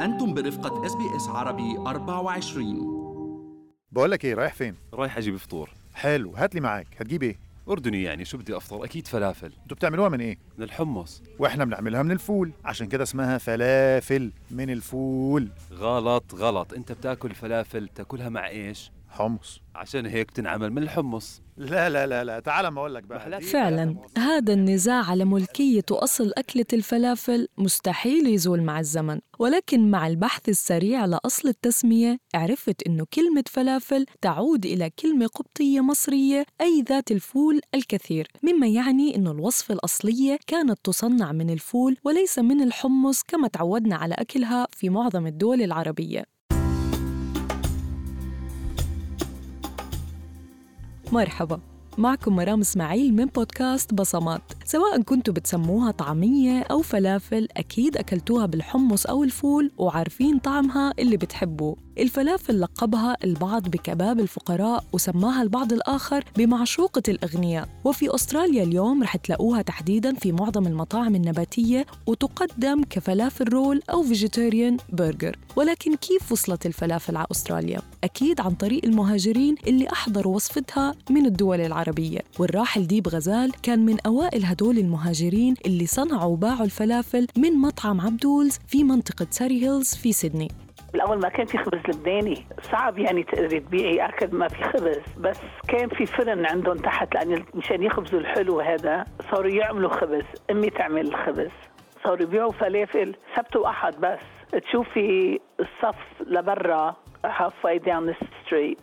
أنتم برفقة SBS عربي 24 بقول لك إيه رايح فين؟ رايح أجيب فطور. حلو هات لي معاك. هتجيب إيه؟ أردني يعني شو بدي أفطر؟ أكيد فلافل. أنتوا بتعملوها من إيه؟ من الحمص. وإحنا بنعملها من الفول. عشان كده اسمها فلافل من الفول. غلط غلط. أنت بتأكل فلافل تأكلها مع إيش؟ حمص. عشان هيك بتنعمل من الحمص. لا لا لا لا تعال ما أقول لك بقى فعلا هذا النزاع على ملكية وأصل أكلة الفلافل مستحيل يزول مع الزمن. ولكن مع البحث السريع لأصل التسمية عرفت أنه كلمة فلافل تعود إلى كلمة قبطية مصرية أي ذات الفول الكثير. مما يعني أنه الوصفة الأصلية كانت تصنع من الفول وليس من الحمص كما تعودنا على أكلها في معظم الدول العربية. مرحبا. معكم مرام إسماعيل من بودكاست بصمات. سواء كنتوا بتسموها طعمية أو فلافل أكيد أكلتوها بالحمص أو الفول وعارفين طعمها اللي بتحبوه. الفلافل لقبها البعض بكباب الفقراء وسماها البعض الآخر بمعشوقة الأغنياء. وفي أستراليا اليوم رح تلاقوها تحديداً في معظم المطاعم النباتية وتقدم كفلافل roll أو vegetarian burger ولكن كيف وصلت الفلافل على أستراليا؟ أكيد عن طريق المهاجرين اللي أحضروا وصفتها من الدول العربية. والراحل ديب غزال كان من أوائل هدول المهاجرين اللي صنعوا وباعوا الفلافل من مطعم عبدولز في منطقة Surry Hills في سيدني. بالأول ما كان في خبز لبناني. صعب يعني تقدري تبيعي اكل ما في خبز. بس كان في فرن عندهم تحت لأن مشان يخبزوا الحلو هذا صاروا يعملوا خبز. أمي تعمل الخبز. صاروا يبيعوا فلافل. سبت وأحد بس. تشوفي الصف لبرا half way down the street.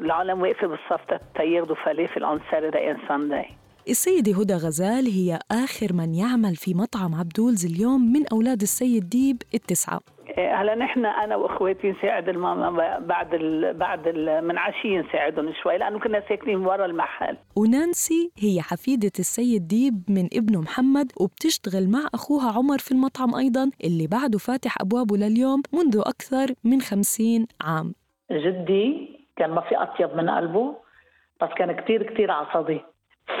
العالم واقفة بالصف تياخذوا فلافل on Saturday and Sunday. السيدة هدى غزال هي آخر من يعمل في مطعم عبدولز اليوم من أولاد السيد ديب التسعة. هلا نحن أنا وإخواتي نساعد الماما بعد ال بعد ال من عشية نساعدهم شوي لأنه كنا ساكنين ورا المحل. ونانسي هي حفيدة السيد ديب من ابنه محمد وبتشتغل مع أخوها عمر في المطعم أيضا اللي بعده فاتح أبوابه لليوم منذ أكثر من خمسين عام. جدي كان ما في أطيب من قلبه بس كان كتير كتير عصبي.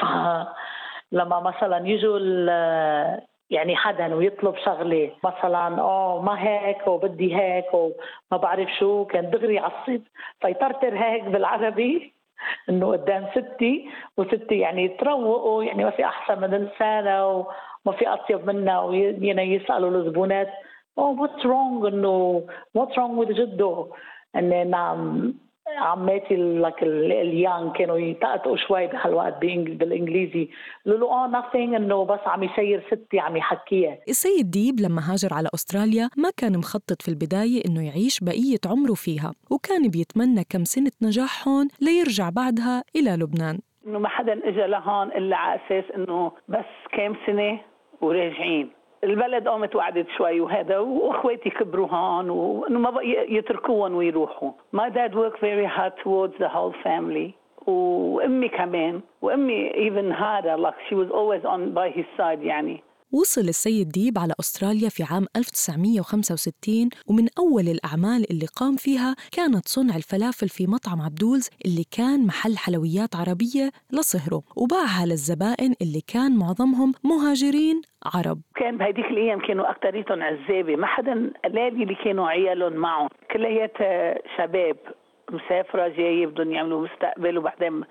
فلما مثلا يجوا ال- يعني حدا ويطلب شغلة. مثلا آه ما هيك وبدي هيك وما بعرف شو. كان دغري يعصب فيطرطر هيك بالعربي إنه قدام ستي وستي يعني تروقوا يعني ما في أحسن من لسانها وما في أطيب منها ويعني يسألوا الزبونات oh what's wrong إنه what's wrong with جده؟ ان نعم. عماتي لك اليان كانوا يطقطقوا شوي بهالوقت بالإنجليزي. له آه nothing إنه بس عم يسير ستي عم يحكيها. السيد ديب لما هاجر على أستراليا ما كان مخطط في البداية إنه يعيش بقية عمره فيها وكان بيتمنى كم سنة نجاح هون ليرجع بعدها إلى لبنان. إنه ما حدا اجى لهون إلا على أساس إنه بس كام سنة وراجعين. البلد قامت وقعدت شوي وهذا واخواتي كبروا هون وانه ما بقى يتركوهم ويروحوا. My dad worked very hard towards the whole family وامي كمان وامي even harder like she was always on by his side يعني وصل السيد ديب على أستراليا في عام 1965 ومن أول الأعمال اللي قام فيها كانت صنع الفلافل في مطعم عبدولز اللي كان محل حلويات عربية لصهره وباعها للزبائن اللي كان معظمهم مهاجرين عرب. كان بهديك الأيام كانوا اكثريتهم عزابة ما حدا قلالي اللي كانوا عيالهم معهم. كلياتها شباب مسافرة جاية بدهم يعملوا مستقبل وبعدين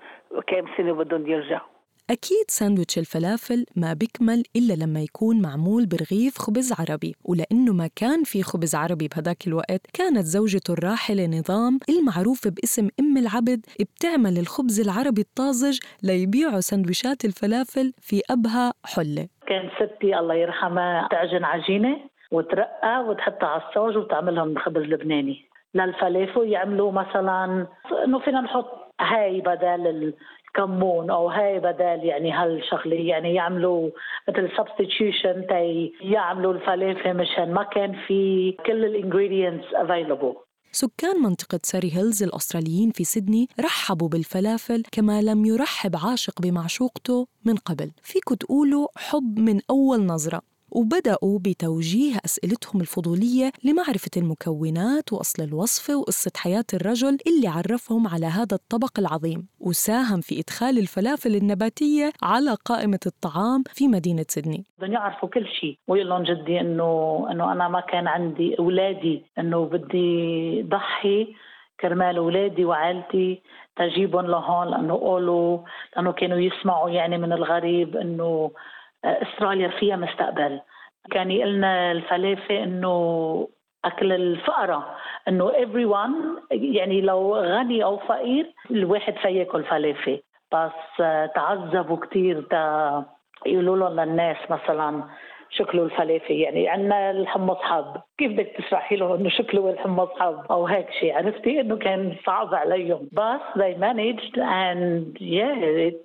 كام سنة بدهم يرجعوا. أكيد ساندويتش الفلافل ما بيكمل إلا لما يكون معمول برغيف خبز عربي ولأنه ما كان في خبز عربي بهداك الوقت كانت زوجته الراحلة نظام المعروفة باسم أم العبد بتعمل الخبز العربي الطازج ليبيعوا سندويشات الفلافل في أبها حلة. كان ستي الله يرحمها تعجن عجينة وترق وتحطها على الصاج وتعملهم خبز لبناني. للفلافل يعملوا مثلا إنه فينا نحط هاي بدل الكمون أو هاي بدل يعني هالشغلة. يعني يعملوا مثل substitution تي يعملوا الفلافل مشان ما كان في كل ال ingredients available سكان منطقة ساري هيلز الأستراليين في سيدني رحبوا بالفلافل كما لم يرحب عاشق بمعشوقته من قبل. فيكوا تقولوا حب من أول نظرة. وبدأوا بتوجيه أسئلتهم الفضولية لمعرفة المكونات وأصل الوصفة وقصة حياة الرجل اللي عرفهم على هذا الطبق العظيم وساهم في إدخال الفلافل النباتية على قائمة الطعام في مدينة سيدني. بدهم يعرفوا كل شيء. ويقول لهم جدي انه إنه أنا ما كان عندي أولادي. إنه بدي ضحي كرمال أولادي وعائلتي تجيبهم لهون لأنه قولوا لأنه كانوا يسمعوا يعني من الغريب إنه أستراليا فيها مستقبل. كان يقلنا الفلافه إنه أكل الفقراء إنه everyone يعني لو غني أو فقير الواحد فياكل فلافه بس تعذبوا كثير تا يقولوا لهم للناس مثلا شكله الفلافل يعني عندنا الحمص حب كيف بدك تشرحي له إنه شكله الحمص حب أو هيك شيء. عرفتي؟ إنه كان صعب عليهم. بس they managed and yeah it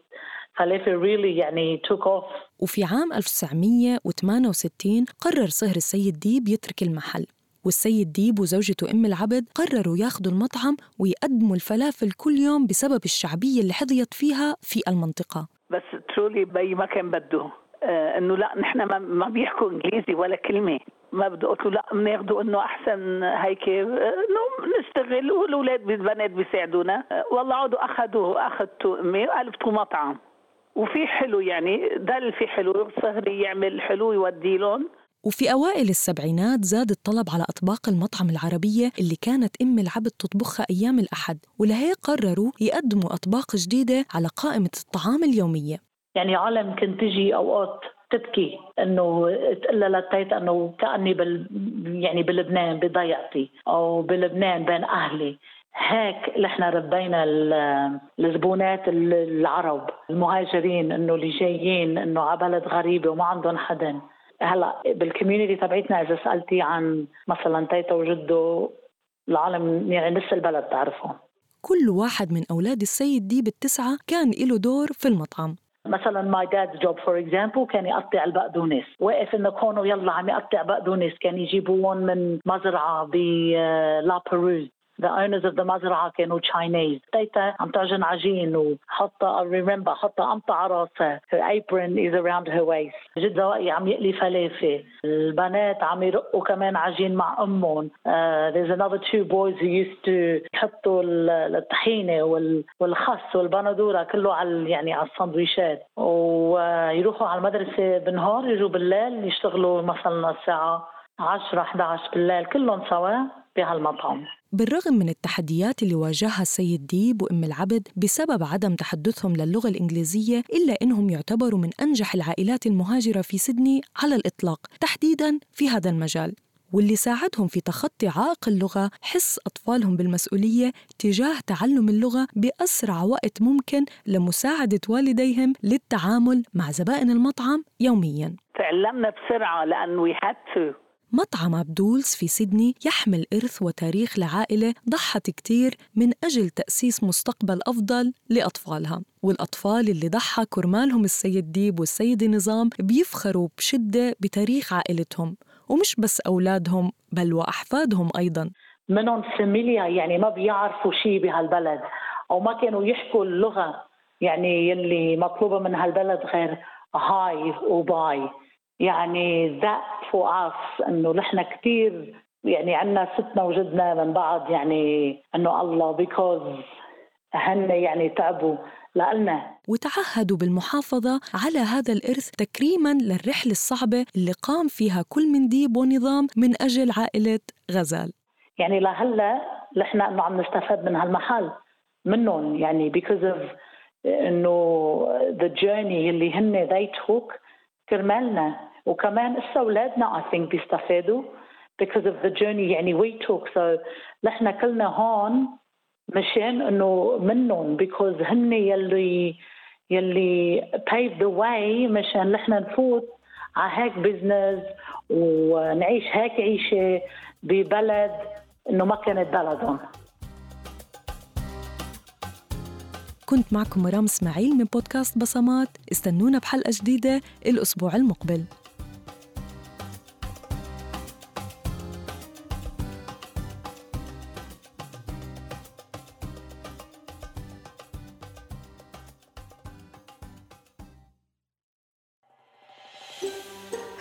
فلافل really يعني took off. وفي عام 1968 قرر صهر السيد ديب يترك المحل. والسيد ديب وزوجته أم العبد قرروا ياخذوا المطعم ويقدموا الفلافل كل يوم بسبب الشعبية اللي حظيت فيها في المنطقة. بس truly بيي ما كان بده. آه إنه لا نحن ما, ما بيحكوا إنجليزي ولا كلمة. ما بده. قلت له لا بناخذه إنه أحسن هيك إنه نشتغل والأولاد بالبنات بيساعدونا. آه والله عودوا أخذوا اخذته أمي وقلبتوا مطعم. وفي حلو يعني اللي في حلو صهري يعمل حلو يودي لهم وفي أوائل السبعينات زاد الطلب على أطباق المطعم العربية اللي كانت أم العبد تطبخها أيام الأحد ولهيك قرروا يقدموا أطباق جديدة على قائمة الطعام اليومية. يعني عالم كنت تجي أوقات تبكي إنه تقول لتيتا إنه كأني بال يعني بلبنان بضيعتي أو بلبنان بين أهلي. هيك نحن ربينا الزبونات العرب المهاجرين إنه اللي جايين إنه على بلد غريبة وما عندهم حدا. هلا بال community تبعتنا إذا سألتي عن مثلا تيتا وجده العالم يعني نص البلد تعرفهم كل واحد من أولاد السيد ديب التسعة كان له دور في المطعم. مثلا my dad's job for example كان يقطع البقدونس. واقف إنه كونه يلا عم يقطع بقدونس كان يجيبوهم من مزرعة بلا بروز the owners of the مزرعة كانوا Chinese. تيتا عم تعجن عجين وحاطة I remember حاطة قمطة على راسها her apron is around her waist. جد زوائي عم يقلي فلافل البنات عم يرقوا كمان عجين مع أمهم uh, there's another two boys who used to يحطوا الطحينة والخس والبندورة كله على يعني على السندويشات ويروحوا على المدرسة بالنهار يجوا بالليل يشتغلوا مثلا الساعة 10 11 بالليل كلهم سوا بهالمطعم. بالرغم من التحديات اللي واجهها السيد ديب وأم العبد بسبب عدم تحدثهم للغة الإنجليزية إلا إنهم يعتبروا من أنجح العائلات المهاجرة في سيدني على الإطلاق تحديداً في هذا المجال. واللي ساعدهم في تخطي عائق اللغة حس أطفالهم بالمسؤولية تجاه تعلم اللغة بأسرع وقت ممكن لمساعدة والديهم للتعامل مع زبائن المطعم يومياً. تعلمنا بسرعة لأن we had to. مطعم عبدولز في سيدني يحمل إرث وتاريخ لعائلة ضحت كتير من أجل تأسيس مستقبل أفضل لأطفالها. والأطفال اللي ضحى كرمالهم السيد ديب والسيد نظام بيفخروا بشدة بتاريخ عائلتهم ومش بس أولادهم بل وأحفادهم أيضا. منهم familiar يعني ما بيعرفوا شيء بهالبلد أو ما كانوا يحكوا اللغة يعني يلي مطلوبة من هالبلد غير hi و bye. يعني that for us إنه نحن كثير يعني عندنا ستنا وجدنا من بعض يعني إنه الله because هن يعني تعبوا لنا وتعهدوا بالمحافظة على هذا الإرث تكريما للرحلة الصعبة اللي قام فيها كل من ديب ونظام من أجل عائلة غزال. يعني لهلا نحن إنه عم نستفاد من هالمحل منهم يعني because of إنه the journey اللي هن they took كرمالنا. وكمان اسا اولادنا اي ثينك بيستفادوا because of the journey. يعني we took so نحن كلنا هون مشان إنه منهم because هن يلي يلي paved the way مشان نحن نفوت على هيك بزنس ونعيش هيك عيشة ببلد إنه ما كانت بلدهم. كنت معكم مرام إسماعيل من بودكاست بصمات. استنونا بحلقة جديدة الأسبوع المقبل.